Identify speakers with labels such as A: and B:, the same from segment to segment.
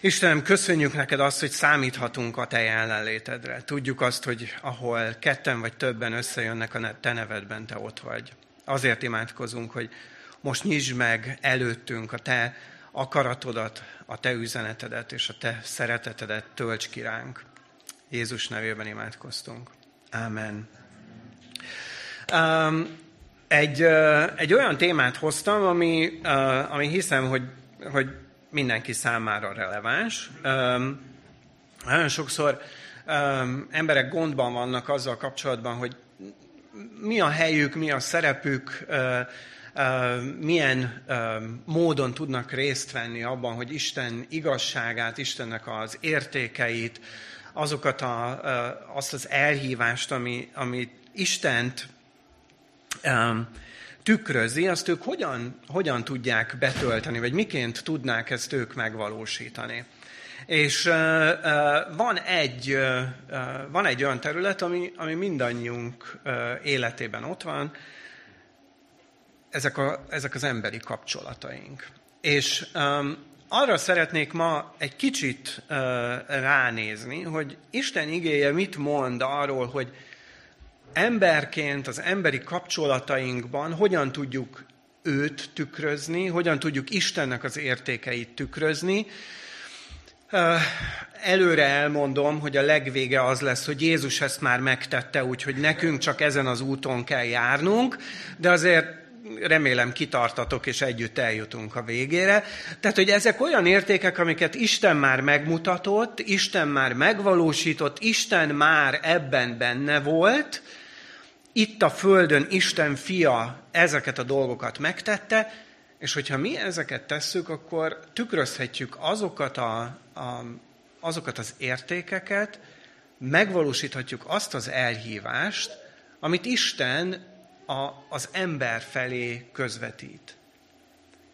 A: Istenem, köszönjük neked azt, hogy számíthatunk a te jelenlétedre. Tudjuk azt, hogy ahol ketten vagy többen összejönnek a te nevedben, te ott vagy. Azért imádkozunk, hogy most nyisd meg előttünk a te akaratodat, a te üzenetedet és a te szeretetedet tölts ki ránk. Jézus nevében imádkoztunk. Amen. Um, egy, egy olyan témát hoztam, ami, ami hiszem, hogy, hogy mindenki számára releváns. Nagyon sokszor emberek gondban vannak azzal kapcsolatban, hogy mi a helyük, mi a szerepük, milyen módon tudnak részt venni abban, hogy Isten igazságát, Istennek az értékeit, azokat a, azt az elhívást, ami, ami Istent tükrözi, azt ők hogyan, hogyan tudják betölteni, vagy miként tudnák ezt ők megvalósítani. És van, egy, van egy olyan terület, ami, ami mindannyiunk életében ott van, ezek, a, ezek az emberi kapcsolataink. És arra szeretnék ma egy kicsit ránézni, hogy Isten igéje mit mond arról, hogy emberként az emberi kapcsolatainkban hogyan tudjuk őt tükrözni, hogyan tudjuk Istennek az értékeit tükrözni. Előre elmondom, hogy a legvége az lesz, hogy Jézus ezt már megtette, úgyhogy nekünk csak ezen az úton kell járnunk, de azért remélem kitartatok, és együtt eljutunk a végére. Tehát, hogy ezek olyan értékek, amiket Isten már megmutatott, Isten már megvalósított, Isten már ebben benne volt, itt a Földön Isten fia ezeket a dolgokat megtette, és hogyha mi ezeket tesszük, akkor tükrözhetjük azokat, a, a, azokat az értékeket, megvalósíthatjuk azt az elhívást, amit Isten a, az ember felé közvetít.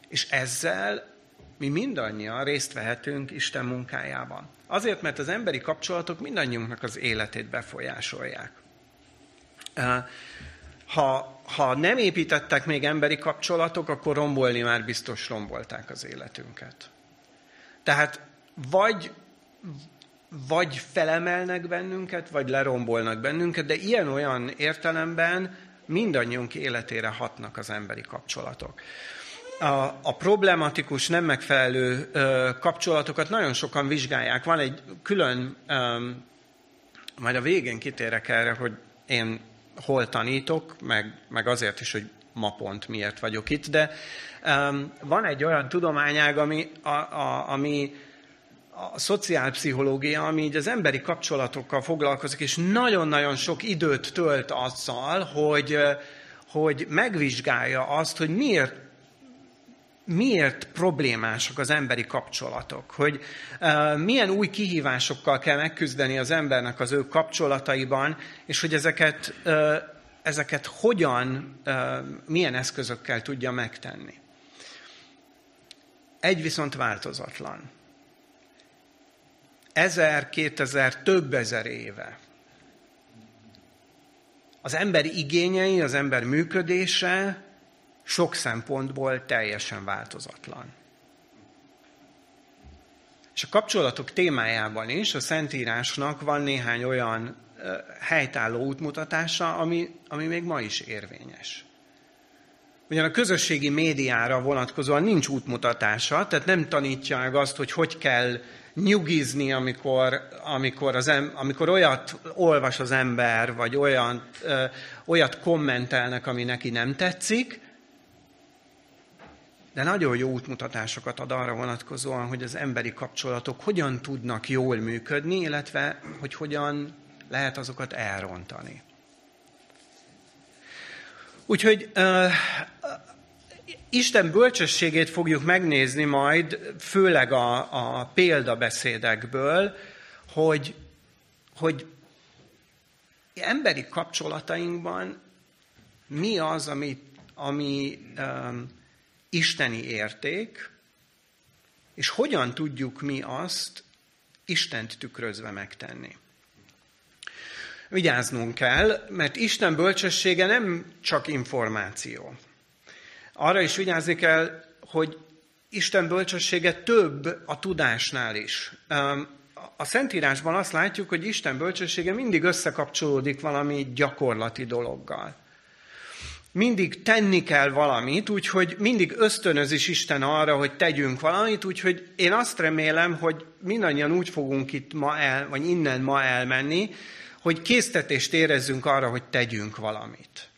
A: És ezzel mi mindannyian részt vehetünk Isten munkájában. Azért, mert az emberi kapcsolatok mindannyiunknak az életét befolyásolják. Ha, ha nem építettek még emberi kapcsolatok, akkor rombolni már biztos rombolták az életünket. Tehát vagy, vagy felemelnek bennünket, vagy lerombolnak bennünket, de ilyen-olyan értelemben mindannyiunk életére hatnak az emberi kapcsolatok. A, a problematikus, nem megfelelő ö, kapcsolatokat nagyon sokan vizsgálják. Van egy külön, ö, majd a végén kitérek erre, hogy én hol tanítok, meg, meg azért is, hogy ma pont miért vagyok itt, de um, van egy olyan tudományág, ami, a, a, ami a szociálpszichológia, ami így az emberi kapcsolatokkal foglalkozik, és nagyon-nagyon sok időt tölt azzal, hogy, hogy megvizsgálja azt, hogy miért miért problémásak az emberi kapcsolatok, hogy uh, milyen új kihívásokkal kell megküzdeni az embernek az ő kapcsolataiban, és hogy ezeket, uh, ezeket hogyan, uh, milyen eszközökkel tudja megtenni. Egy viszont változatlan ezer, kétezer, több ezer éve. Az ember igényei, az ember működése sok szempontból teljesen változatlan. És a kapcsolatok témájában is a Szentírásnak van néhány olyan helytálló útmutatása, ami, ami még ma is érvényes. Ugyan a közösségi médiára vonatkozóan nincs útmutatása, tehát nem tanítja meg azt, hogy hogy kell nyugizni, amikor, amikor, az em, amikor olyat olvas az ember, vagy olyan, ö, olyat kommentelnek, ami neki nem tetszik, de nagyon jó útmutatásokat ad arra vonatkozóan, hogy az emberi kapcsolatok hogyan tudnak jól működni, illetve hogy hogyan lehet azokat elrontani. Úgyhogy Isten bölcsességét fogjuk megnézni majd, főleg a, a példabeszédekből, hogy, hogy emberi kapcsolatainkban mi az, ami, ami um, isteni érték, és hogyan tudjuk mi azt Istent tükrözve megtenni. Vigyáznunk kell, mert Isten bölcsessége nem csak információ arra is vigyázni kell, hogy Isten bölcsessége több a tudásnál is. A Szentírásban azt látjuk, hogy Isten bölcsessége mindig összekapcsolódik valami gyakorlati dologgal. Mindig tenni kell valamit, úgyhogy mindig ösztönöz is Isten arra, hogy tegyünk valamit, úgyhogy én azt remélem, hogy mindannyian úgy fogunk itt ma el, vagy innen ma elmenni, hogy késztetést érezzünk arra, hogy tegyünk valamit.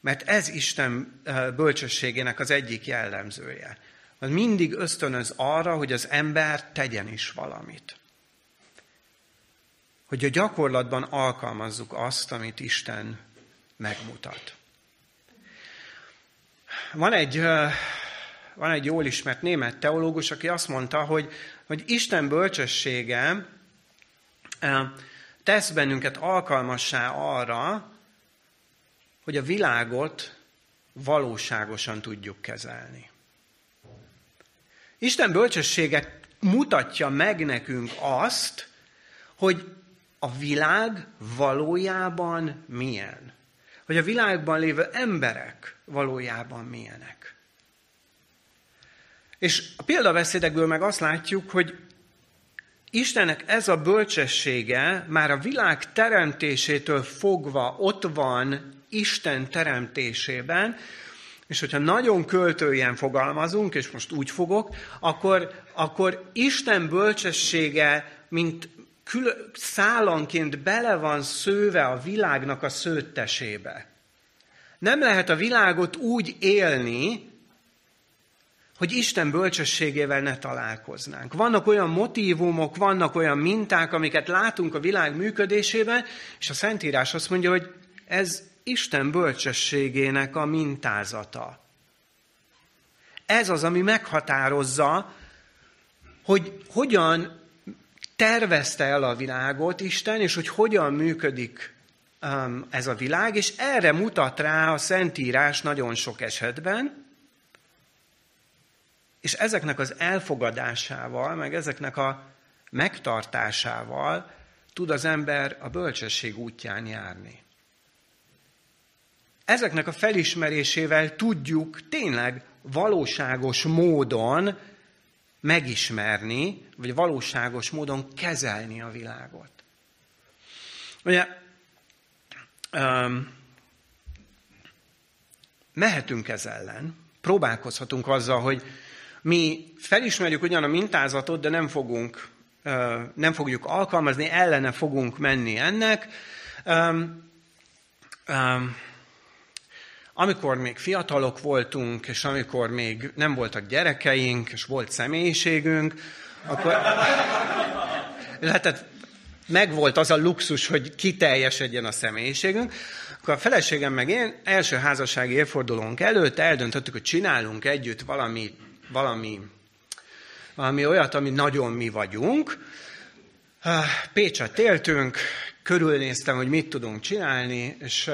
A: Mert ez Isten bölcsességének az egyik jellemzője. Az mindig ösztönöz arra, hogy az ember tegyen is valamit. Hogy a gyakorlatban alkalmazzuk azt, amit Isten megmutat. Van egy, van egy jól ismert német teológus, aki azt mondta, hogy, hogy Isten bölcsessége tesz bennünket alkalmassá arra, hogy a világot valóságosan tudjuk kezelni. Isten bölcsessége mutatja meg nekünk azt, hogy a világ valójában milyen. Hogy a világban lévő emberek valójában milyenek. És a példabeszédekből meg azt látjuk, hogy Istennek ez a bölcsessége már a világ teremtésétől fogva ott van Isten teremtésében, és hogyha nagyon költőjen fogalmazunk, és most úgy fogok, akkor, akkor Isten bölcsessége, mint kül- szálanként bele van szőve a világnak a szőttesébe. Nem lehet a világot úgy élni, hogy Isten bölcsességével ne találkoznánk. Vannak olyan motívumok, vannak olyan minták, amiket látunk a világ működésében, és a Szentírás azt mondja, hogy ez Isten bölcsességének a mintázata. Ez az, ami meghatározza, hogy hogyan tervezte el a világot Isten, és hogy hogyan működik um, ez a világ, és erre mutat rá a Szentírás nagyon sok esetben, és ezeknek az elfogadásával, meg ezeknek a megtartásával tud az ember a bölcsesség útján járni. Ezeknek a felismerésével tudjuk tényleg valóságos módon megismerni, vagy valóságos módon kezelni a világot. Ugye, um, mehetünk ez ellen, próbálkozhatunk azzal, hogy mi felismerjük ugyan a mintázatot, de nem fogunk, uh, nem fogjuk alkalmazni, ellene fogunk menni ennek. Um, um, amikor még fiatalok voltunk, és amikor még nem voltak gyerekeink, és volt személyiségünk, akkor lehetett, megvolt az a luxus, hogy kiteljesedjen a személyiségünk, akkor a feleségem meg én első házassági évfordulónk előtt eldöntöttük, hogy csinálunk együtt valami, valami, valami olyat, ami nagyon mi vagyunk. Pécset éltünk, körülnéztem, hogy mit tudunk csinálni, és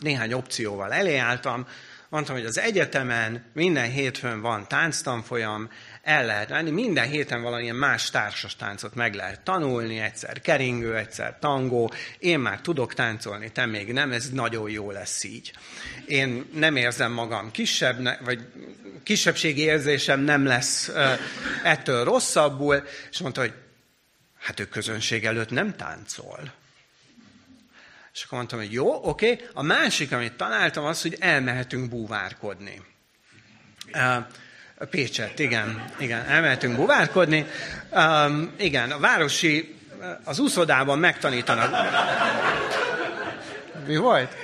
A: néhány opcióval eléálltam, mondtam, hogy az egyetemen minden hétfőn van tánctanfolyam, el lehet menni, minden héten valamilyen más társas táncot meg lehet tanulni, egyszer keringő, egyszer tangó, én már tudok táncolni, te még nem, ez nagyon jó lesz így. Én nem érzem magam kisebb, vagy kisebbségi érzésem nem lesz ettől rosszabbul, és mondta, hogy hát ő közönség előtt nem táncol. És akkor mondtam, hogy jó, oké. A másik, amit találtam, az, hogy elmehetünk búvárkodni. Uh, Pécset, igen, igen, elmehetünk búvárkodni. Igen, a városi, az úszodában megtanítanak. Mi volt?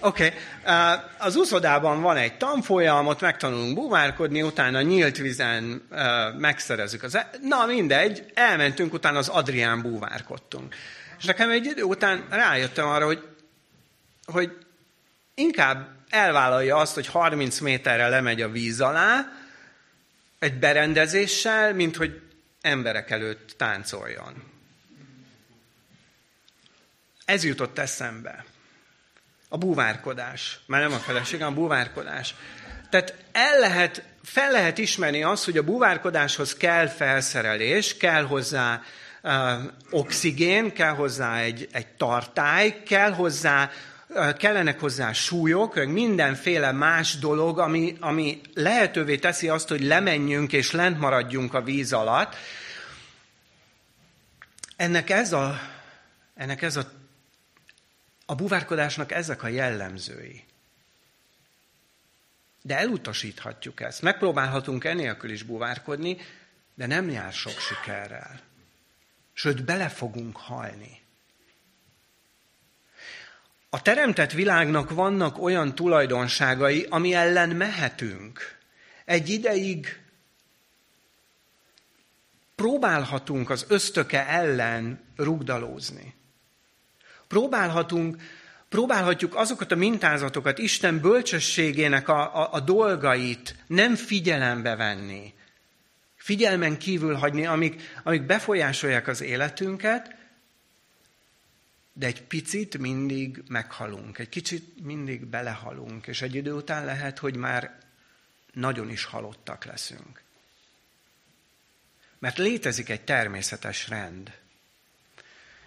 A: Oké, okay. Az úszodában van egy tanfolyam, ott megtanulunk búvárkodni, utána nyílt vízen uh, megszerezzük az... E- Na mindegy, elmentünk, utána az Adrián búvárkodtunk. És nekem egy idő után rájöttem arra, hogy, hogy inkább elvállalja azt, hogy 30 méterre lemegy a víz alá, egy berendezéssel, mint hogy emberek előtt táncoljon. Ez jutott eszembe. A búvárkodás. Már nem a feleségem, a búvárkodás. Tehát el lehet, fel lehet ismerni azt, hogy a búvárkodáshoz kell felszerelés, kell hozzá oxigén, kell hozzá egy, egy tartály, kell hozzá kellenek hozzá súlyok, mindenféle más dolog, ami, ami lehetővé teszi azt, hogy lemenjünk és lent maradjunk a víz alatt. Ennek ez a, ennek ez a, a buvárkodásnak ezek a jellemzői. De elutasíthatjuk ezt. Megpróbálhatunk enélkül is buvárkodni, de nem jár sok sikerrel. Sőt, bele fogunk halni. A teremtett világnak vannak olyan tulajdonságai, ami ellen mehetünk. Egy ideig próbálhatunk az ösztöke ellen rugdalózni. Próbálhatunk, próbálhatjuk azokat a mintázatokat, Isten bölcsességének a, a, a dolgait nem figyelembe venni, figyelmen kívül hagyni, amik, amik befolyásolják az életünket, de egy picit mindig meghalunk, egy kicsit mindig belehalunk, és egy idő után lehet, hogy már nagyon is halottak leszünk. Mert létezik egy természetes rend.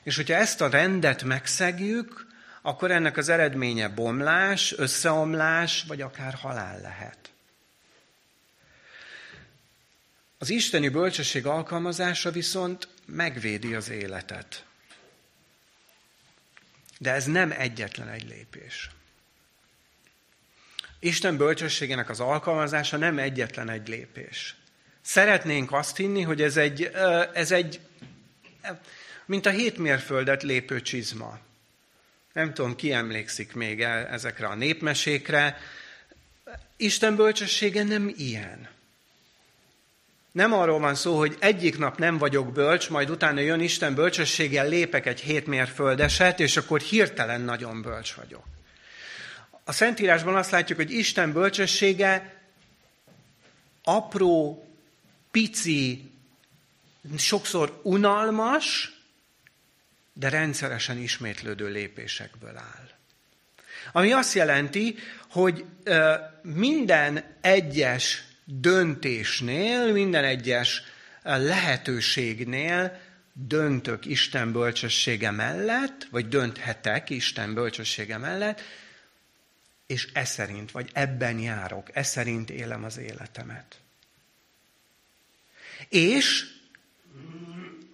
A: És hogyha ezt a rendet megszegjük, akkor ennek az eredménye bomlás, összeomlás, vagy akár halál lehet. Az isteni bölcsesség alkalmazása viszont megvédi az életet. De ez nem egyetlen egy lépés. Isten bölcsességének az alkalmazása nem egyetlen egy lépés. Szeretnénk azt hinni, hogy ez egy, ez egy mint a hétmérföldet lépő csizma. Nem tudom, ki emlékszik még ezekre a népmesékre. Isten bölcsessége nem ilyen. Nem arról van szó, hogy egyik nap nem vagyok bölcs, majd utána jön Isten bölcsességgel, lépek egy hétmérföldeset, és akkor hirtelen nagyon bölcs vagyok. A Szentírásban azt látjuk, hogy Isten bölcsessége apró, pici, sokszor unalmas, de rendszeresen ismétlődő lépésekből áll. Ami azt jelenti, hogy minden egyes döntésnél, minden egyes lehetőségnél döntök Isten bölcsessége mellett, vagy dönthetek Isten bölcsessége mellett, és e szerint, vagy ebben járok, e szerint élem az életemet. És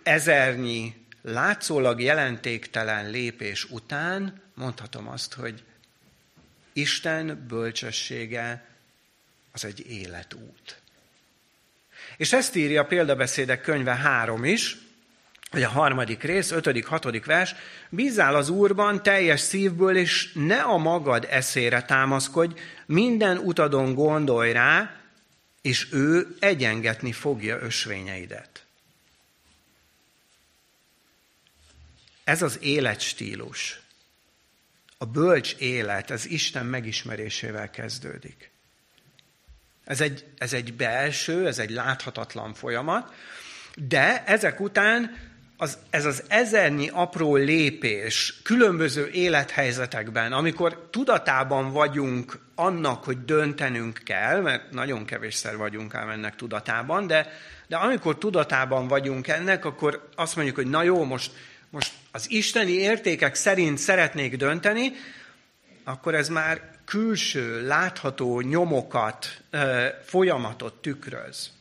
A: ezernyi látszólag jelentéktelen lépés után mondhatom azt, hogy Isten bölcsessége az egy életút. És ezt írja a példabeszédek könyve három is, vagy a harmadik rész, ötödik, hatodik vers, bízál az Úrban teljes szívből, és ne a magad eszére támaszkodj, minden utadon gondolj rá, és ő egyengetni fogja ösvényeidet. Ez az életstílus, a bölcs élet, ez Isten megismerésével kezdődik. Ez egy, ez egy belső, ez egy láthatatlan folyamat, de ezek után az, ez az ezernyi apró lépés különböző élethelyzetekben, amikor tudatában vagyunk annak, hogy döntenünk kell, mert nagyon kevésszer vagyunk ám ennek tudatában, de, de amikor tudatában vagyunk ennek, akkor azt mondjuk, hogy na jó, most, most az isteni értékek szerint szeretnék dönteni, akkor ez már külső, látható nyomokat, folyamatot tükröz.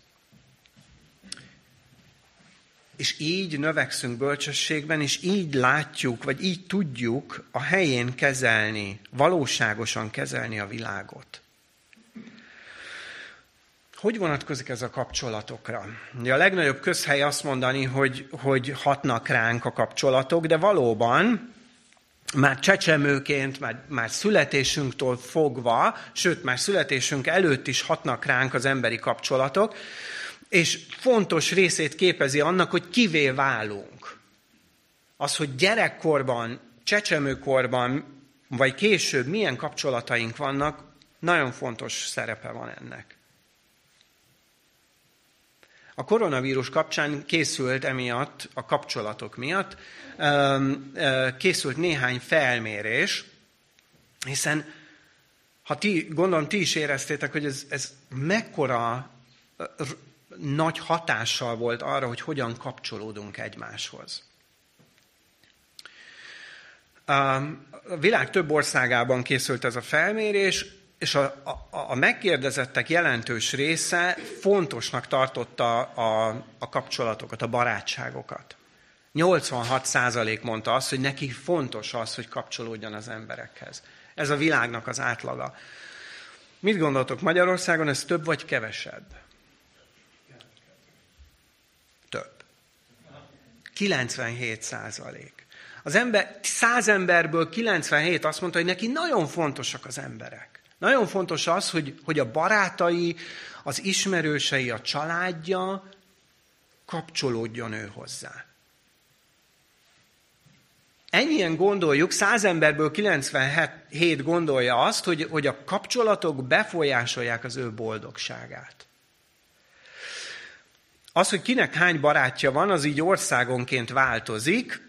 A: És így növekszünk bölcsességben, és így látjuk, vagy így tudjuk a helyén kezelni, valóságosan kezelni a világot. Hogy vonatkozik ez a kapcsolatokra? A legnagyobb közhely azt mondani, hogy, hogy hatnak ránk a kapcsolatok, de valóban már csecsemőként, már, már születésünktől fogva, sőt, már születésünk előtt is hatnak ránk az emberi kapcsolatok, és fontos részét képezi annak, hogy kivé válunk. Az, hogy gyerekkorban, csecsemőkorban, vagy később milyen kapcsolataink vannak, nagyon fontos szerepe van ennek. A koronavírus kapcsán készült emiatt, a kapcsolatok miatt, készült néhány felmérés, hiszen ha ti, gondolom ti is éreztétek, hogy ez, ez mekkora nagy hatással volt arra, hogy hogyan kapcsolódunk egymáshoz. A világ több országában készült ez a felmérés, és a, a, a megkérdezettek jelentős része fontosnak tartotta a, a kapcsolatokat, a barátságokat. 86% mondta azt, hogy neki fontos az, hogy kapcsolódjon az emberekhez. Ez a világnak az átlaga. Mit gondoltok, Magyarországon ez több vagy kevesebb? Több. 97 százalék. Az ember, 100 emberből 97 azt mondta, hogy neki nagyon fontosak az emberek. Nagyon fontos az, hogy, hogy a barátai, az ismerősei, a családja kapcsolódjon ő hozzá. Ennyien gondoljuk, száz emberből 97 gondolja azt, hogy, hogy a kapcsolatok befolyásolják az ő boldogságát. Az, hogy kinek hány barátja van, az így országonként változik.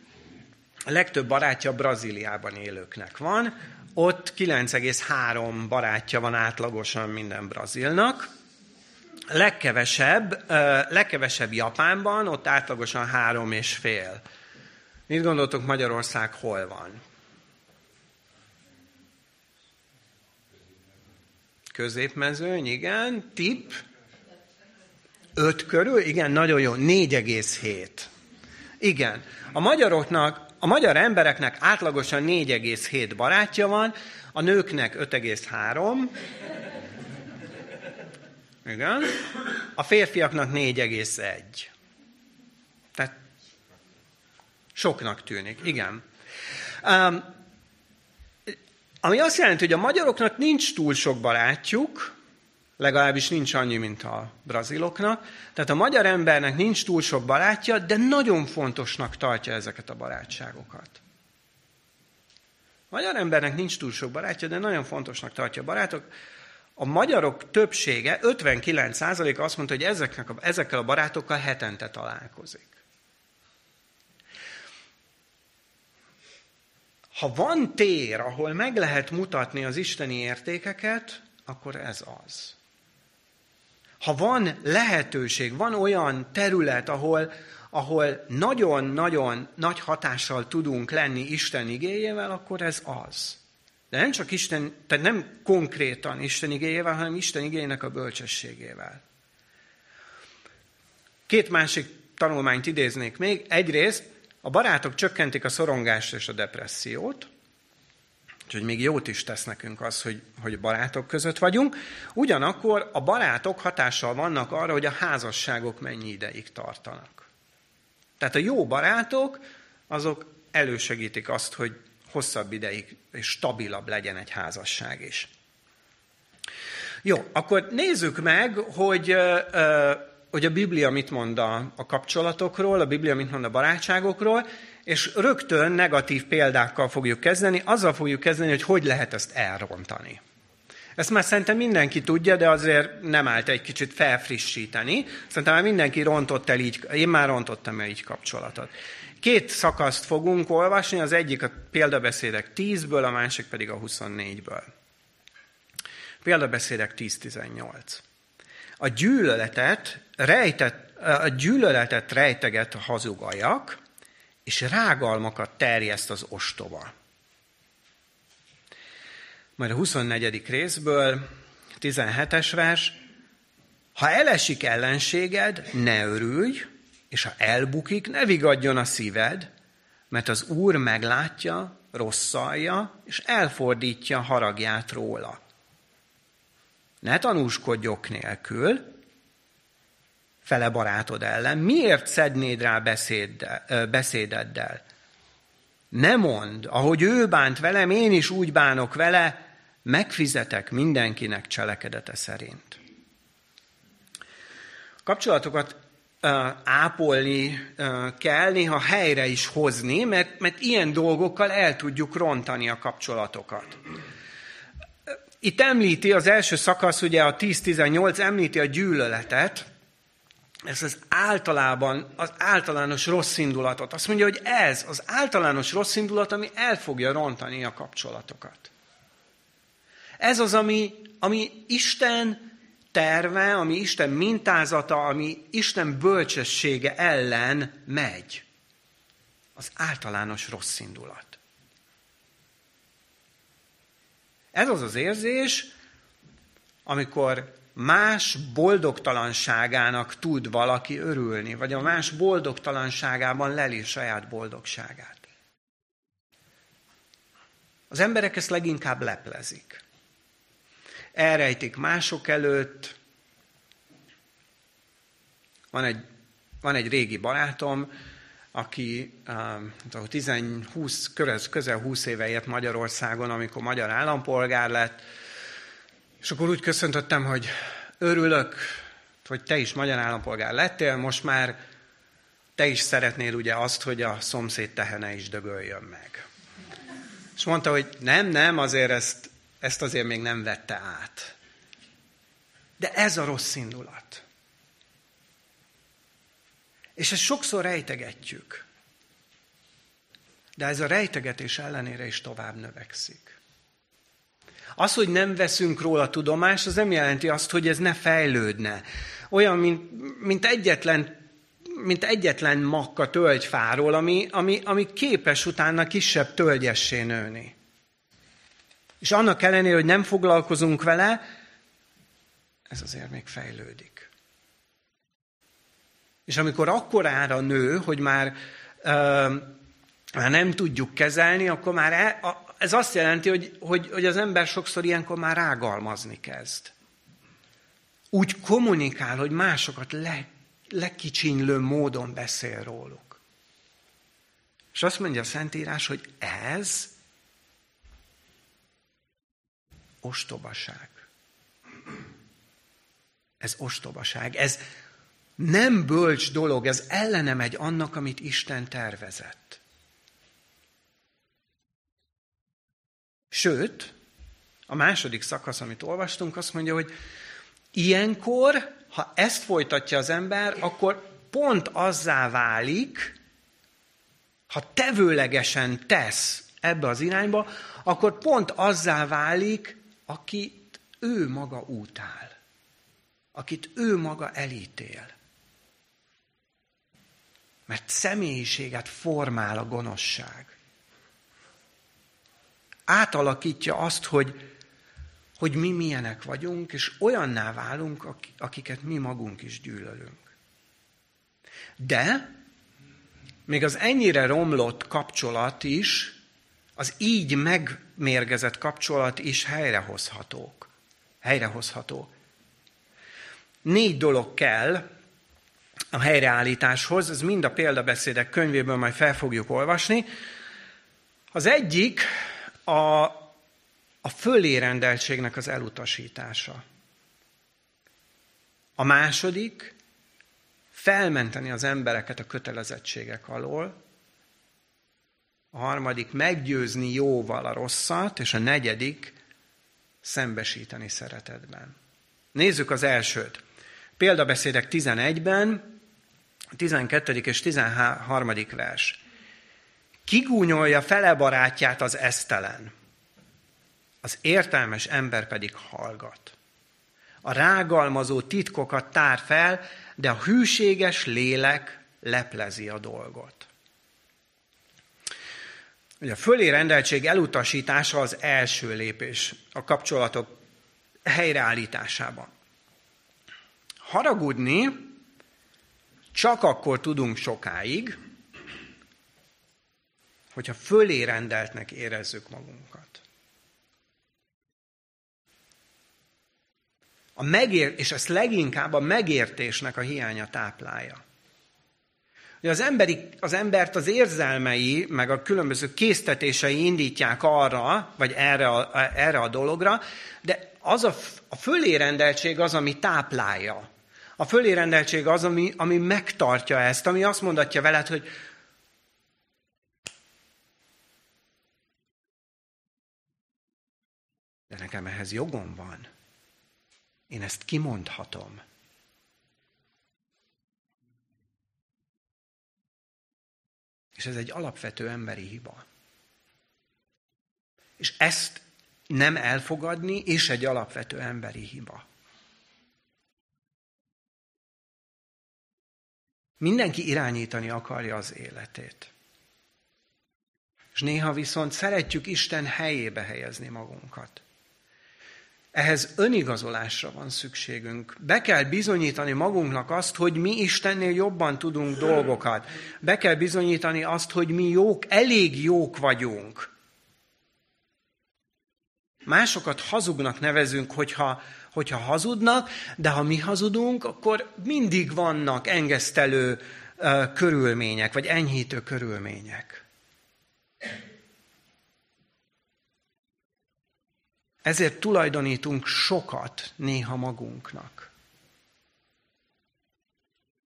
A: A legtöbb barátja Brazíliában élőknek van. Ott 9,3 barátja van átlagosan minden brazilnak. Legkevesebb, legkevesebb Japánban, ott átlagosan három és fél. Mit gondoltok, Magyarország hol van? Középmezőny, igen. Tip? Öt körül? Igen, nagyon jó. 4,7. Igen. A magyaroknak, a magyar embereknek átlagosan 4,7 barátja van, a nőknek 5,3. Igen. A férfiaknak 4,1. Tehát Soknak tűnik, igen. Um, ami azt jelenti, hogy a magyaroknak nincs túl sok barátjuk, legalábbis nincs annyi, mint a braziloknak. Tehát a magyar embernek nincs túl sok barátja, de nagyon fontosnak tartja ezeket a barátságokat. A magyar embernek nincs túl sok barátja, de nagyon fontosnak tartja a barátok. A magyarok többsége, 59% azt mondta, hogy ezeknek a, ezekkel a barátokkal hetente találkozik. Ha van tér, ahol meg lehet mutatni az isteni értékeket, akkor ez az. Ha van lehetőség, van olyan terület, ahol, ahol nagyon-nagyon nagy hatással tudunk lenni Isten igéjével, akkor ez az. De nem csak Isten, tehát nem konkrétan Isten igéjével, hanem Isten igényének a bölcsességével. Két másik tanulmányt idéznék még. Egyrészt a barátok csökkentik a szorongást és a depressziót, úgyhogy még jót is tesz nekünk az, hogy, hogy barátok között vagyunk. Ugyanakkor a barátok hatással vannak arra, hogy a házasságok mennyi ideig tartanak. Tehát a jó barátok, azok elősegítik azt, hogy hosszabb ideig és stabilabb legyen egy házasság is. Jó, akkor nézzük meg, hogy hogy a Biblia mit mond a, a kapcsolatokról, a Biblia mit mond a barátságokról, és rögtön negatív példákkal fogjuk kezdeni, azzal fogjuk kezdeni, hogy hogy lehet ezt elrontani. Ezt már szerintem mindenki tudja, de azért nem állt egy kicsit felfrissíteni. Szerintem már mindenki rontott el így, én már rontottam el így kapcsolatot. Két szakaszt fogunk olvasni, az egyik a példabeszédek 10-ből, a másik pedig a 24-ből. Példabeszédek 10-18. A gyűlöletet, rejtett, a gyűlöletet rejteget a hazugajak, és rágalmakat terjeszt az ostoba. Majd a 24. részből, 17-es vers, ha elesik ellenséged, ne örülj, és ha elbukik, ne vigadjon a szíved, mert az Úr meglátja, rosszalja, és elfordítja haragját róla. Ne tanúskodj ok nélkül, fele barátod ellen. Miért szednéd rá beszéddel, beszédeddel? Ne mondd, ahogy ő bánt velem, én is úgy bánok vele, megfizetek mindenkinek cselekedete szerint. Kapcsolatokat ápolni kell, néha helyre is hozni, mert, mert ilyen dolgokkal el tudjuk rontani a kapcsolatokat. Itt említi az első szakasz, ugye a 10-18 említi a gyűlöletet, ez az általában, az általános rossz indulatot. Azt mondja, hogy ez az általános rossz indulat, ami el fogja rontani a kapcsolatokat. Ez az, ami, ami Isten terve, ami Isten mintázata, ami Isten bölcsessége ellen megy. Az általános rossz indulat. Ez az az érzés, amikor más boldogtalanságának tud valaki örülni, vagy a más boldogtalanságában leli saját boldogságát. Az emberek ezt leginkább leplezik. Elrejtik mások előtt. Van egy, van egy régi barátom, aki uh, 10, 20, közel 20 éve ért Magyarországon, amikor magyar állampolgár lett, és akkor úgy köszöntöttem, hogy örülök, hogy te is magyar állampolgár lettél, most már te is szeretnél ugye azt, hogy a szomszéd tehene is dögöljön meg. És mondta, hogy nem, nem, azért ezt, ezt azért még nem vette át. De ez a rossz indulat. És ezt sokszor rejtegetjük. De ez a rejtegetés ellenére is tovább növekszik. Az, hogy nem veszünk róla tudomást, az nem jelenti azt, hogy ez ne fejlődne. Olyan, mint, mint egyetlen mint egyetlen makka tölgyfáról, ami, ami, ami képes utána kisebb tölgyessé nőni. És annak ellenére, hogy nem foglalkozunk vele, ez azért még fejlődik. És amikor akkorára nő, hogy már, uh, már nem tudjuk kezelni, akkor már e, a, ez azt jelenti, hogy, hogy, hogy az ember sokszor ilyenkor már rágalmazni kezd. Úgy kommunikál, hogy másokat le, lekicsinylő módon beszél róluk. És azt mondja a Szentírás, hogy ez ostobaság. Ez ostobaság. Ez nem bölcs dolog, ez ellene megy annak, amit Isten tervezett. Sőt, a második szakasz, amit olvastunk, azt mondja, hogy ilyenkor, ha ezt folytatja az ember, akkor pont azzá válik, ha tevőlegesen tesz ebbe az irányba, akkor pont azzá válik, akit ő maga útál, akit ő maga elítél. Mert személyiséget formál a gonoszság. Átalakítja azt, hogy, hogy mi milyenek vagyunk, és olyanná válunk, akiket mi magunk is gyűlölünk. De még az ennyire romlott kapcsolat is, az így megmérgezett kapcsolat is helyrehozhatók. Helyrehozható. Négy dolog kell a helyreállításhoz, ez mind a példabeszédek könyvéből majd fel fogjuk olvasni. Az egyik a, a fölérendeltségnek az elutasítása. A második felmenteni az embereket a kötelezettségek alól, a harmadik meggyőzni jóval a rosszat, és a negyedik szembesíteni szeretetben. Nézzük az elsőt. Példabeszédek 11-ben 12. és 13. vers. Kigúnyolja fele barátját az esztelen, az értelmes ember pedig hallgat. A rágalmazó titkokat tár fel, de a hűséges lélek leplezi a dolgot. Ugye a fölé rendeltség elutasítása az első lépés a kapcsolatok helyreállításában. Haragudni csak akkor tudunk sokáig, hogyha fölé rendeltnek érezzük magunkat. A megér, és ezt leginkább a megértésnek a hiánya táplálja. Ugye az, emberi, az embert az érzelmei, meg a különböző késztetései indítják arra, vagy erre a, erre a dologra, de az a, a fölérendeltség az, ami táplálja a fölérendeltség az, ami, ami megtartja ezt, ami azt mondatja veled, hogy de nekem ehhez jogom van. Én ezt kimondhatom. És ez egy alapvető emberi hiba. És ezt nem elfogadni, és egy alapvető emberi hiba. Mindenki irányítani akarja az életét. És néha viszont szeretjük Isten helyébe helyezni magunkat. Ehhez önigazolásra van szükségünk. Be kell bizonyítani magunknak azt, hogy mi Istennél jobban tudunk dolgokat. Be kell bizonyítani azt, hogy mi jók, elég jók vagyunk. Másokat hazugnak nevezünk, hogyha, hogyha hazudnak, de ha mi hazudunk, akkor mindig vannak engesztelő uh, körülmények, vagy enyhítő körülmények. Ezért tulajdonítunk sokat néha magunknak.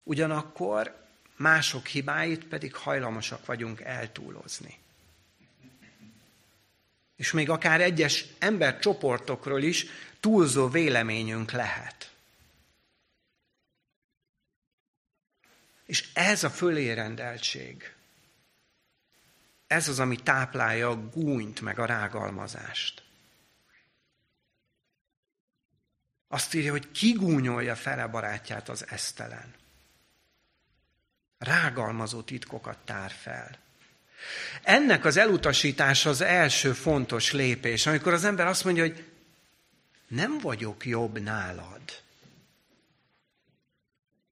A: Ugyanakkor mások hibáit pedig hajlamosak vagyunk eltúlozni. És még akár egyes embercsoportokról is túlzó véleményünk lehet. És ez a fölérendeltség, ez az, ami táplálja a gúnyt meg a rágalmazást. Azt írja, hogy kigúnyolja fele barátját az esztelen. Rágalmazó titkokat tár fel. Ennek az elutasítása az első fontos lépés, amikor az ember azt mondja, hogy nem vagyok jobb nálad.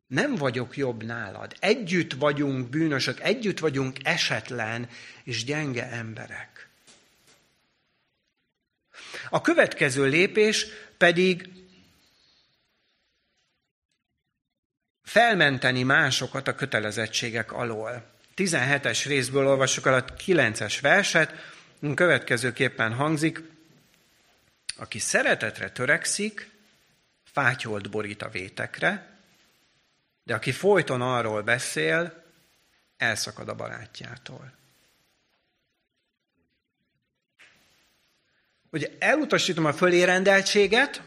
A: Nem vagyok jobb nálad. Együtt vagyunk bűnösök, együtt vagyunk esetlen és gyenge emberek. A következő lépés pedig felmenteni másokat a kötelezettségek alól. 17-es részből olvassuk el a 9-es verset, következőképpen hangzik, aki szeretetre törekszik, fátyolt borít a vétekre, de aki folyton arról beszél, elszakad a barátjától. Ugye elutasítom a fölérendeltséget,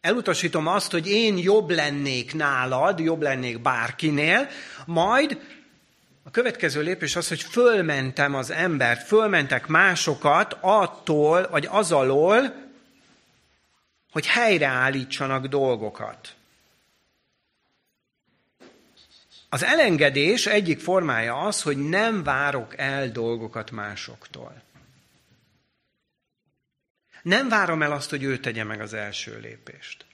A: elutasítom azt, hogy én jobb lennék nálad, jobb lennék bárkinél, majd a következő lépés az, hogy fölmentem az embert, fölmentek másokat attól, vagy az alól, hogy helyreállítsanak dolgokat. Az elengedés egyik formája az, hogy nem várok el dolgokat másoktól. Nem várom el azt, hogy ő tegye meg az első lépést.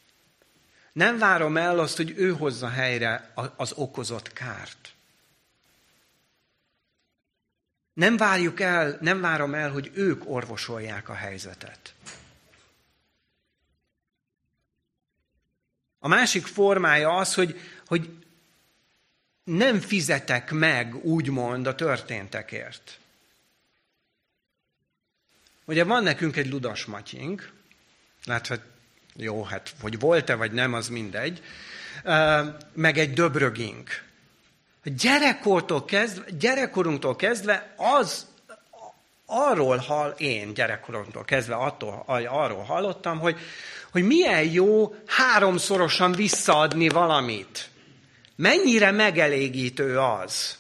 A: Nem várom el azt, hogy ő hozza helyre az okozott kárt. Nem várjuk el, nem várom el, hogy ők orvosolják a helyzetet. A másik formája az, hogy, hogy nem fizetek meg, úgymond, a történtekért. Ugye van nekünk egy ludas matyink, látva, jó, hát hogy volt-e vagy nem, az mindegy, meg egy döbrögink. Gyerekkortól kezdve, gyerekkorunktól kezdve az, arról hall, én gyerekkoromtól kezdve attól, arról hallottam, hogy, hogy milyen jó háromszorosan visszaadni valamit. Mennyire megelégítő az.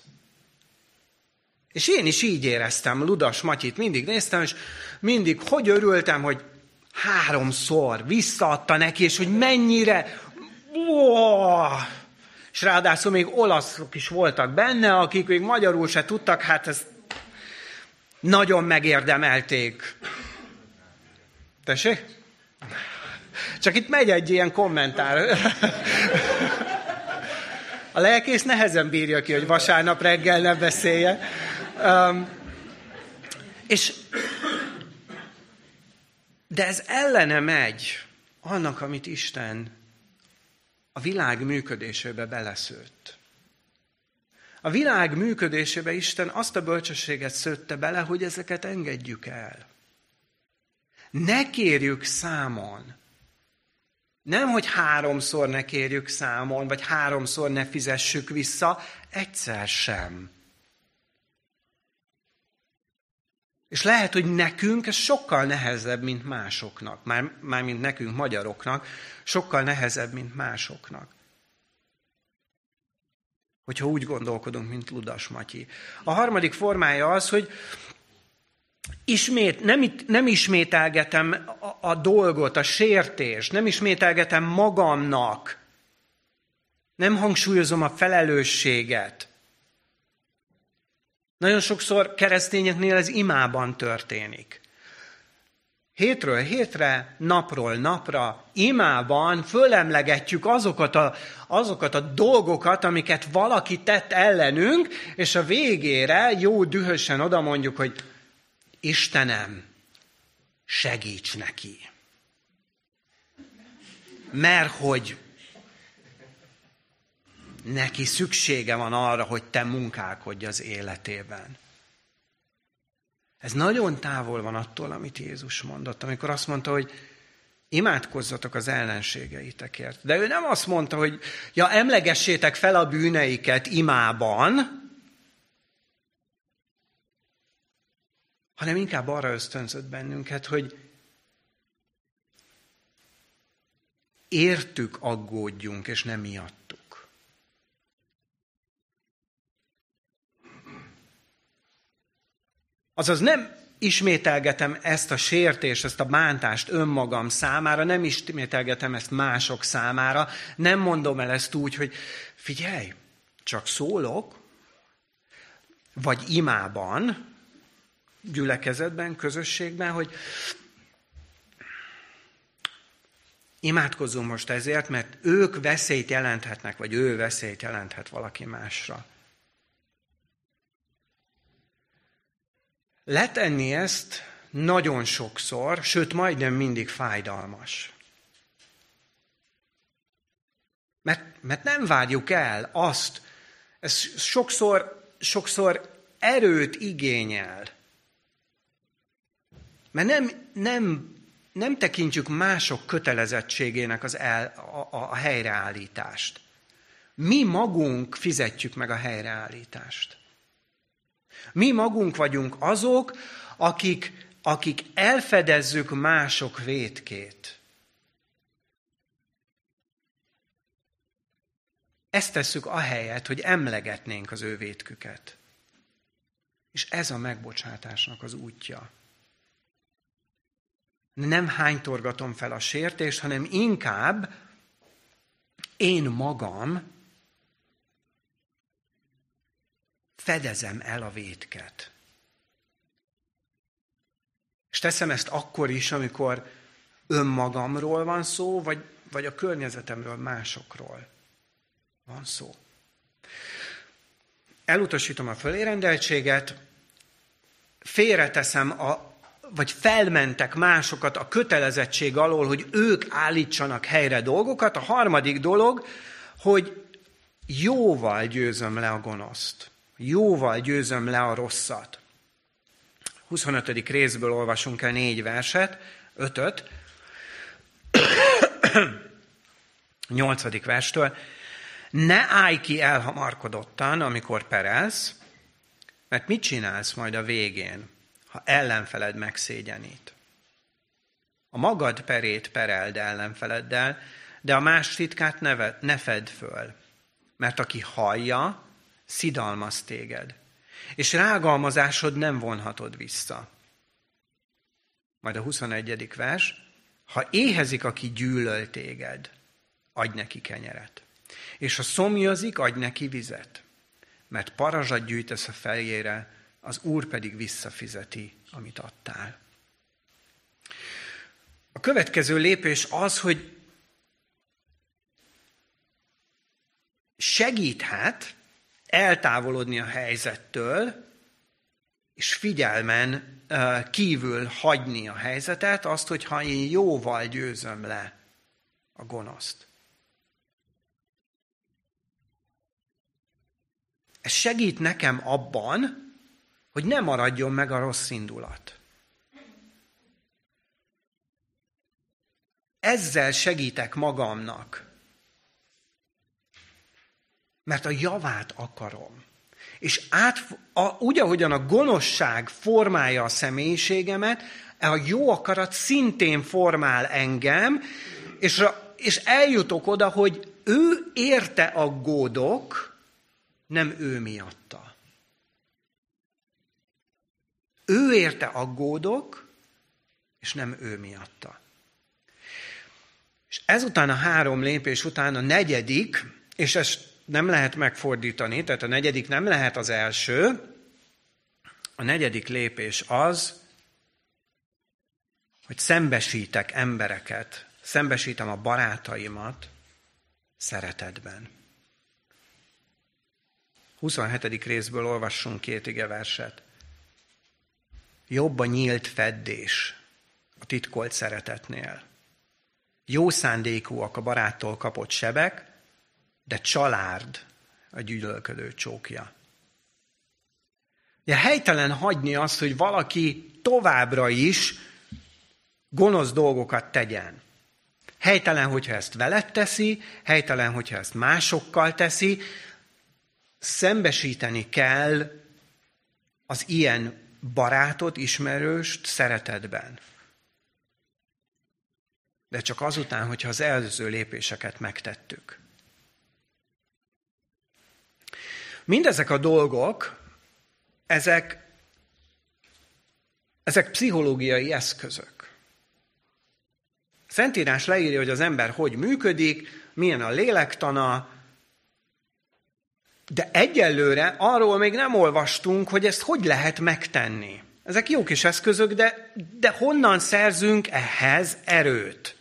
A: És én is így éreztem, Ludas Matyit mindig néztem, és mindig hogy örültem, hogy háromszor visszaadta neki, és hogy mennyire... Oh! És ráadásul még olaszok is voltak benne, akik még magyarul se tudtak, hát ez nagyon megérdemelték. Tessék? Csak itt megy egy ilyen kommentár. A lelkész nehezen bírja ki, hogy vasárnap reggel ne beszélje. Um, és de ez ellene megy annak, amit Isten a világ működésébe beleszőtt. A világ működésébe Isten azt a bölcsességet szőtte bele, hogy ezeket engedjük el. Ne kérjük számon. Nem, hogy háromszor ne kérjük számon, vagy háromszor ne fizessük vissza, egyszer sem. És lehet, hogy nekünk ez sokkal nehezebb, mint másoknak. Már, már mint nekünk, magyaroknak, sokkal nehezebb, mint másoknak. Hogyha úgy gondolkodunk, mint Ludas Matyi. A harmadik formája az, hogy ismét, nem, nem ismételgetem a, a dolgot, a sértést, nem ismételgetem magamnak, nem hangsúlyozom a felelősséget, nagyon sokszor keresztényeknél ez imában történik. hétről hétre, napról napra, imában fölemlegetjük azokat a, azokat a dolgokat, amiket valaki tett ellenünk, és a végére jó dühösen oda mondjuk, hogy Istenem, segíts neki. Mert hogy neki szüksége van arra, hogy te munkálkodj az életében. Ez nagyon távol van attól, amit Jézus mondott, amikor azt mondta, hogy imádkozzatok az ellenségeitekért. De ő nem azt mondta, hogy ja, emlegessétek fel a bűneiket imában, hanem inkább arra ösztönzött bennünket, hogy értük aggódjunk, és nem miattuk. Azaz nem ismételgetem ezt a sértést, ezt a bántást önmagam számára, nem ismételgetem ezt mások számára, nem mondom el ezt úgy, hogy figyelj, csak szólok, vagy imában, gyülekezetben, közösségben, hogy imádkozzunk most ezért, mert ők veszélyt jelenthetnek, vagy ő veszélyt jelenthet valaki másra. Letenni ezt nagyon sokszor, sőt majdnem mindig fájdalmas. Mert, mert nem várjuk el azt, ez sokszor, sokszor erőt igényel, mert nem, nem, nem tekintjük mások kötelezettségének az el, a, a, helyreállítást. Mi magunk fizetjük meg a helyreállítást. Mi magunk vagyunk azok, akik, akik elfedezzük mások vétkét. Ezt tesszük ahelyett, hogy emlegetnénk az ő vétküket. És ez a megbocsátásnak az útja nem hánytorgatom fel a sértést, hanem inkább én magam fedezem el a vétket. És teszem ezt akkor is, amikor önmagamról van szó, vagy, vagy a környezetemről, másokról van szó. Elutasítom a fölérendeltséget, félreteszem a, vagy felmentek másokat a kötelezettség alól, hogy ők állítsanak helyre dolgokat. A harmadik dolog, hogy jóval győzöm le a gonoszt. Jóval győzöm le a rosszat. 25. részből olvasunk el négy verset, ötöt. 8. verstől. Ne állj ki elhamarkodottan, amikor perelsz, mert mit csinálsz majd a végén? ha ellenfeled megszégyenít. A magad perét pereld ellenfeleddel, de a más titkát ne, ne fedd föl, mert aki hallja, szidalmaz téged, és rágalmazásod nem vonhatod vissza. Majd a 21. vers, ha éhezik, aki gyűlöl téged, adj neki kenyeret. És ha szomjazik, adj neki vizet, mert parazsat gyűjtesz a fejére, az Úr pedig visszafizeti, amit adtál. A következő lépés az, hogy segíthet eltávolodni a helyzettől, és figyelmen kívül hagyni a helyzetet, azt, hogyha én jóval győzöm le a gonoszt. Ez segít nekem abban, hogy ne maradjon meg a rossz indulat. Ezzel segítek magamnak, mert a javát akarom. És át, a, úgy, ahogyan a gonoszság formálja a személyiségemet, a jó akarat szintén formál engem, és, és eljutok oda, hogy ő érte aggódok, nem ő miatta. Ő érte aggódok, és nem ő miatta. És ezután a három lépés után a negyedik, és ezt nem lehet megfordítani, tehát a negyedik nem lehet az első, a negyedik lépés az, hogy szembesítek embereket, szembesítem a barátaimat szeretetben. 27. részből olvassunk két ige verset. Jobb a nyílt feddés a titkolt szeretetnél. Jó szándékúak a baráttól kapott sebek, de csalárd a gyűlölködő csókja. De helytelen hagyni azt, hogy valaki továbbra is gonosz dolgokat tegyen. Helytelen, hogyha ezt veled teszi, helytelen, hogyha ezt másokkal teszi, szembesíteni kell az ilyen barátot, ismerőst szeretetben. De csak azután, hogyha az előző lépéseket megtettük. Mindezek a dolgok, ezek, ezek pszichológiai eszközök. Szentírás leírja, hogy az ember hogy működik, milyen a lélektana, de egyelőre arról még nem olvastunk, hogy ezt hogy lehet megtenni. Ezek jó kis eszközök, de, de honnan szerzünk ehhez erőt?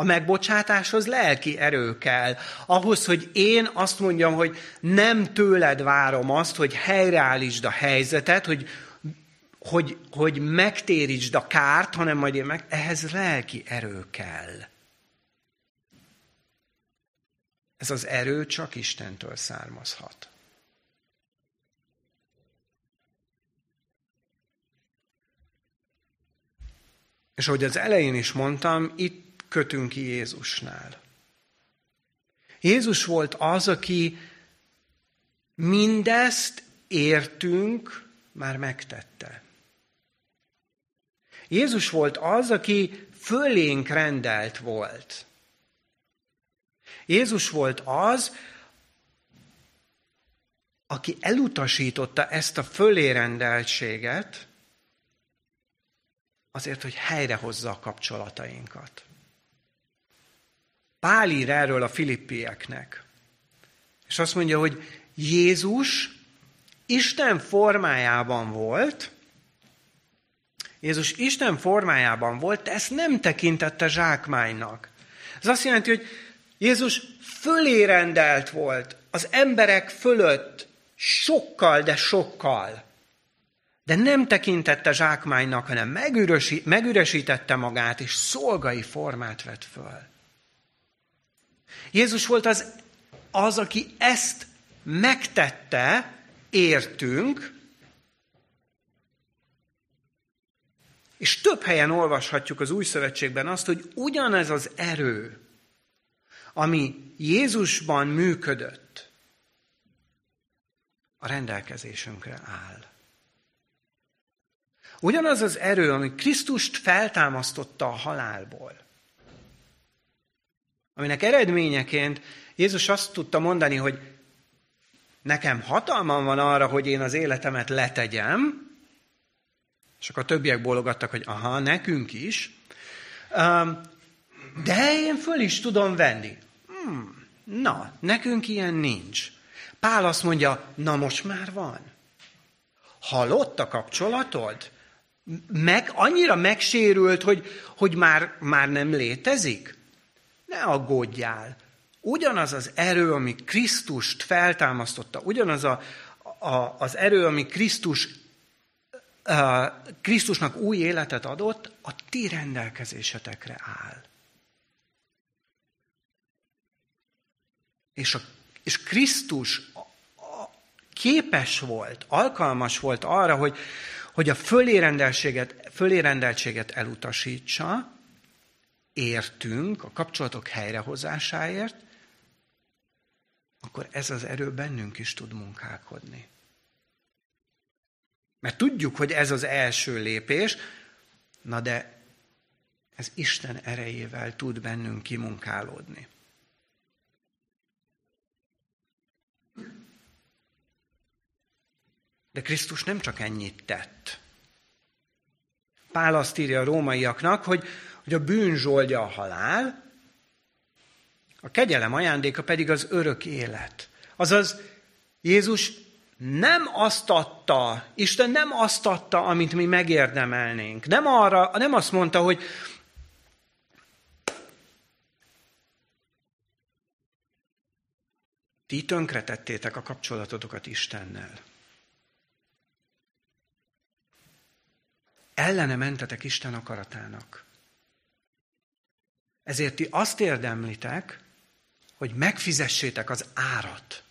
A: A megbocsátáshoz lelki erő kell. Ahhoz, hogy én azt mondjam, hogy nem tőled várom azt, hogy helyreállítsd a helyzetet, hogy, hogy, hogy megtérítsd a kárt, hanem majd én meg, ehhez lelki erő kell. Ez az erő csak Istentől származhat. És ahogy az elején is mondtam, itt kötünk ki Jézusnál. Jézus volt az, aki mindezt értünk, már megtette. Jézus volt az, aki fölénk rendelt volt. Jézus volt az, aki elutasította ezt a fölérendeltséget, azért, hogy helyrehozza a kapcsolatainkat. Pál ír erről a filippieknek, és azt mondja, hogy Jézus Isten formájában volt, Jézus Isten formájában volt, de ezt nem tekintette zsákmánynak. Ez azt jelenti, hogy Jézus fölé rendelt volt az emberek fölött sokkal, de sokkal. De nem tekintette zsákmánynak, hanem megüresítette magát, és szolgai formát vett föl. Jézus volt az, az, aki ezt megtette, értünk, és több helyen olvashatjuk az új szövetségben azt, hogy ugyanez az erő, ami Jézusban működött, a rendelkezésünkre áll. Ugyanaz az erő, ami Krisztust feltámasztotta a halálból, aminek eredményeként Jézus azt tudta mondani, hogy nekem hatalmam van arra, hogy én az életemet letegyem, és akkor a többiek bólogattak, hogy aha, nekünk is, de én föl is tudom venni. Hmm, na, nekünk ilyen nincs. Pál azt mondja, na most már van. Halott a kapcsolatod? Meg, annyira megsérült, hogy, hogy már, már nem létezik? Ne aggódjál. Ugyanaz az erő, ami Krisztust feltámasztotta, ugyanaz a, a, az erő, ami Krisztus uh, Krisztusnak új életet adott, a ti rendelkezésetekre áll. És, a, és Krisztus képes volt, alkalmas volt arra, hogy, hogy a fölérendeltséget, fölérendeltséget elutasítsa, értünk a kapcsolatok helyrehozásáért, akkor ez az erő bennünk is tud munkálkodni. Mert tudjuk, hogy ez az első lépés, na de ez Isten erejével tud bennünk kimunkálódni. De Krisztus nem csak ennyit tett. Pál azt írja a rómaiaknak, hogy, hogy a bűn zsoldja a halál, a kegyelem ajándéka pedig az örök élet. Azaz Jézus nem azt adta, Isten nem azt adta, amit mi megérdemelnénk. Nem, arra, nem azt mondta, hogy ti tönkretettétek a kapcsolatotokat Istennel. Ellene mentetek Isten akaratának. Ezért ti azt érdemlitek, hogy megfizessétek az árat.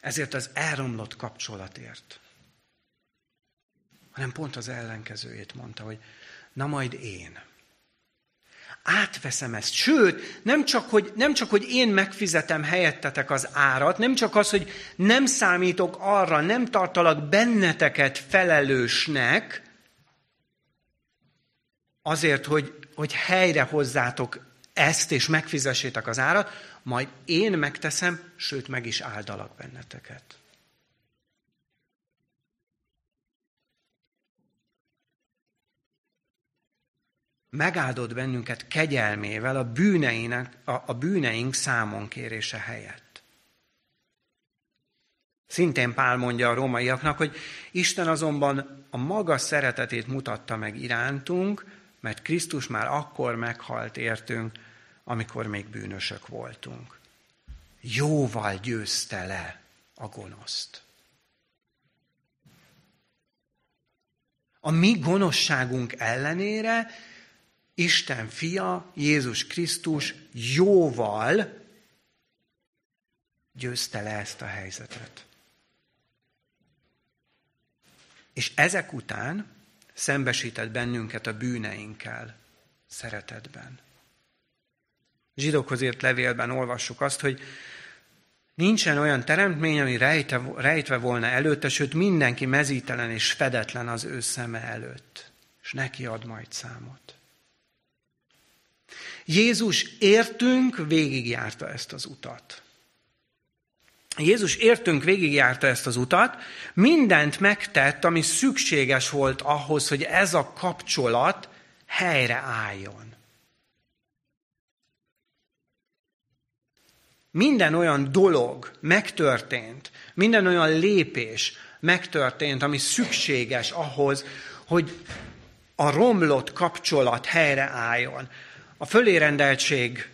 A: Ezért az elromlott kapcsolatért. Hanem pont az ellenkezőjét mondta, hogy na majd én. Átveszem ezt. Sőt, nem csak, hogy, nem csak, hogy én megfizetem helyettetek az árat, nem csak az, hogy nem számítok arra, nem tartalak benneteket felelősnek, azért, hogy, hogy helyre hozzátok ezt, és megfizessétek az árat, majd én megteszem, sőt meg is áldalak benneteket. Megáldott bennünket kegyelmével a, bűneinek, a, a bűneink számon kérése helyett. Szintén Pál mondja a rómaiaknak, hogy Isten azonban a maga szeretetét mutatta meg irántunk, mert Krisztus már akkor meghalt értünk, amikor még bűnösök voltunk. Jóval győzte le a gonoszt. A mi gonoszságunk ellenére Isten fia, Jézus Krisztus jóval győzte le ezt a helyzetet. És ezek után szembesített bennünket a bűneinkkel szeretetben zsidókhoz írt levélben olvassuk azt, hogy nincsen olyan teremtmény, ami rejte, rejtve volna előtte, sőt mindenki mezítelen és fedetlen az ő szeme előtt, és neki ad majd számot. Jézus értünk végigjárta ezt az utat. Jézus értünk végigjárta ezt az utat, mindent megtett, ami szükséges volt ahhoz, hogy ez a kapcsolat helyre álljon. Minden olyan dolog megtörtént, minden olyan lépés megtörtént, ami szükséges ahhoz, hogy a romlott kapcsolat helyreálljon. A fölérendeltség,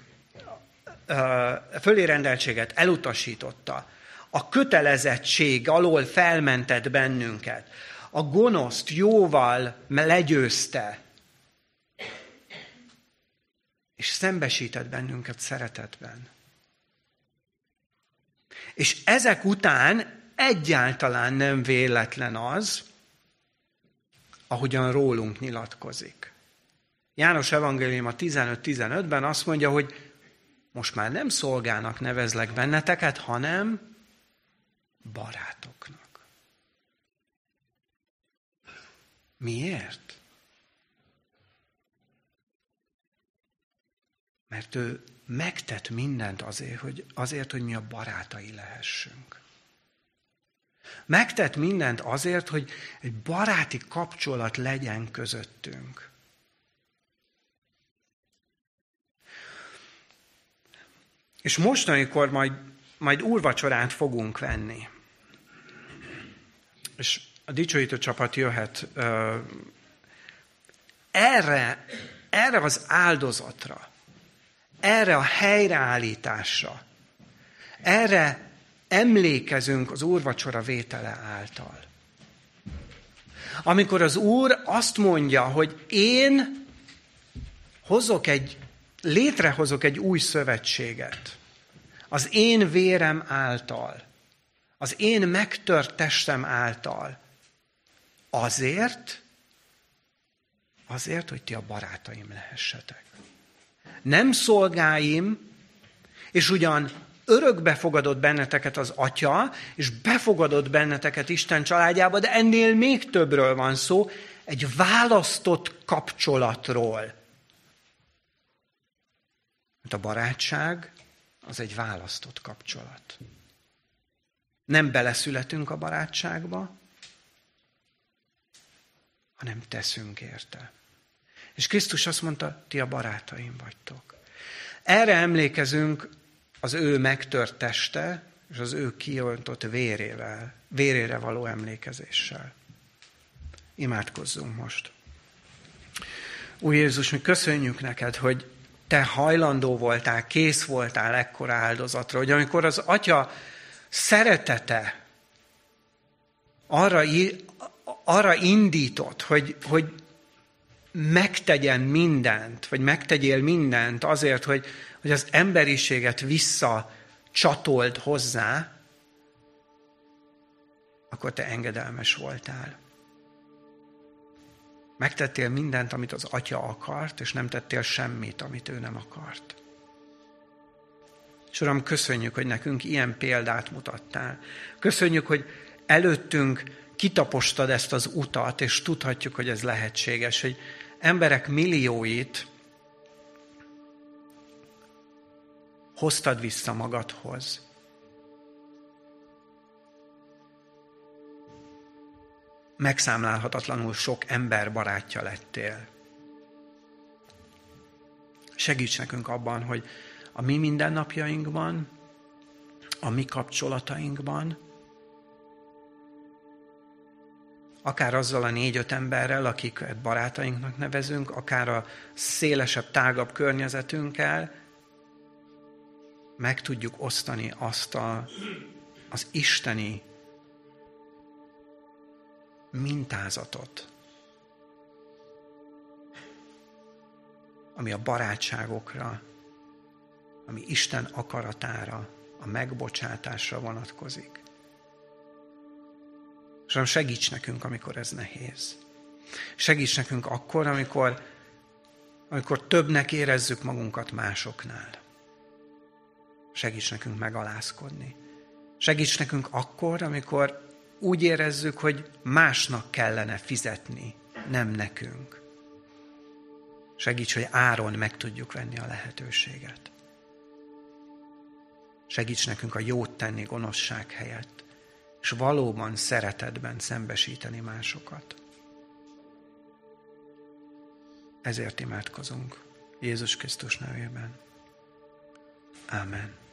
A: a fölérendeltséget elutasította. A kötelezettség alól felmentett bennünket. A gonoszt jóval legyőzte. És szembesített bennünket szeretetben. És ezek után egyáltalán nem véletlen az, ahogyan rólunk nyilatkozik. János Evangélium a 15-15-ben azt mondja, hogy most már nem szolgának nevezlek benneteket, hanem barátoknak. Miért? Mert ő megtett mindent azért, hogy, azért, hogy mi a barátai lehessünk. Megtett mindent azért, hogy egy baráti kapcsolat legyen közöttünk. És most, amikor majd, majd úrvacsorát fogunk venni, és a dicsőítő csapat jöhet erre, erre az áldozatra, erre a helyreállításra, erre emlékezünk az úrvacsora vétele által. Amikor az Úr azt mondja, hogy én hozok egy, létrehozok egy új szövetséget, az én vérem által, az én megtört testem által, azért, azért, hogy ti a barátaim lehessetek nem szolgáim, és ugyan örökbe fogadott benneteket az Atya, és befogadott benneteket Isten családjába, de ennél még többről van szó, egy választott kapcsolatról. Mert a barátság az egy választott kapcsolat. Nem beleszületünk a barátságba, hanem teszünk érte. És Krisztus azt mondta, ti a barátaim vagytok. Erre emlékezünk az ő megtört teste és az ő kiöntott vérével, vérére való emlékezéssel. Imádkozzunk most. Új Jézus, mi köszönjük neked, hogy te hajlandó voltál, kész voltál ekkora áldozatra, hogy amikor az Atya szeretete arra, arra indított, hogy, hogy megtegyen mindent, vagy megtegyél mindent azért, hogy, hogy az emberiséget vissza csatold hozzá, akkor te engedelmes voltál. Megtettél mindent, amit az atya akart, és nem tettél semmit, amit ő nem akart. És Uram, köszönjük, hogy nekünk ilyen példát mutattál. Köszönjük, hogy előttünk kitapostad ezt az utat, és tudhatjuk, hogy ez lehetséges, hogy emberek millióit hoztad vissza magadhoz. Megszámlálhatatlanul sok ember barátja lettél. Segíts nekünk abban, hogy a mi mindennapjainkban, a mi kapcsolatainkban, akár azzal a négy-öt emberrel, akiket barátainknak nevezünk, akár a szélesebb, tágabb környezetünkkel, meg tudjuk osztani azt a, az isteni mintázatot, ami a barátságokra, ami Isten akaratára, a megbocsátásra vonatkozik. És segíts nekünk, amikor ez nehéz. Segíts nekünk akkor, amikor, amikor többnek érezzük magunkat másoknál. Segíts nekünk megalázkodni. Segíts nekünk akkor, amikor úgy érezzük, hogy másnak kellene fizetni, nem nekünk. Segíts, hogy áron meg tudjuk venni a lehetőséget. Segíts nekünk a jót tenni gonoszság helyett, és valóban szeretetben szembesíteni másokat. Ezért imádkozunk. Jézus Krisztus nevében. Amen.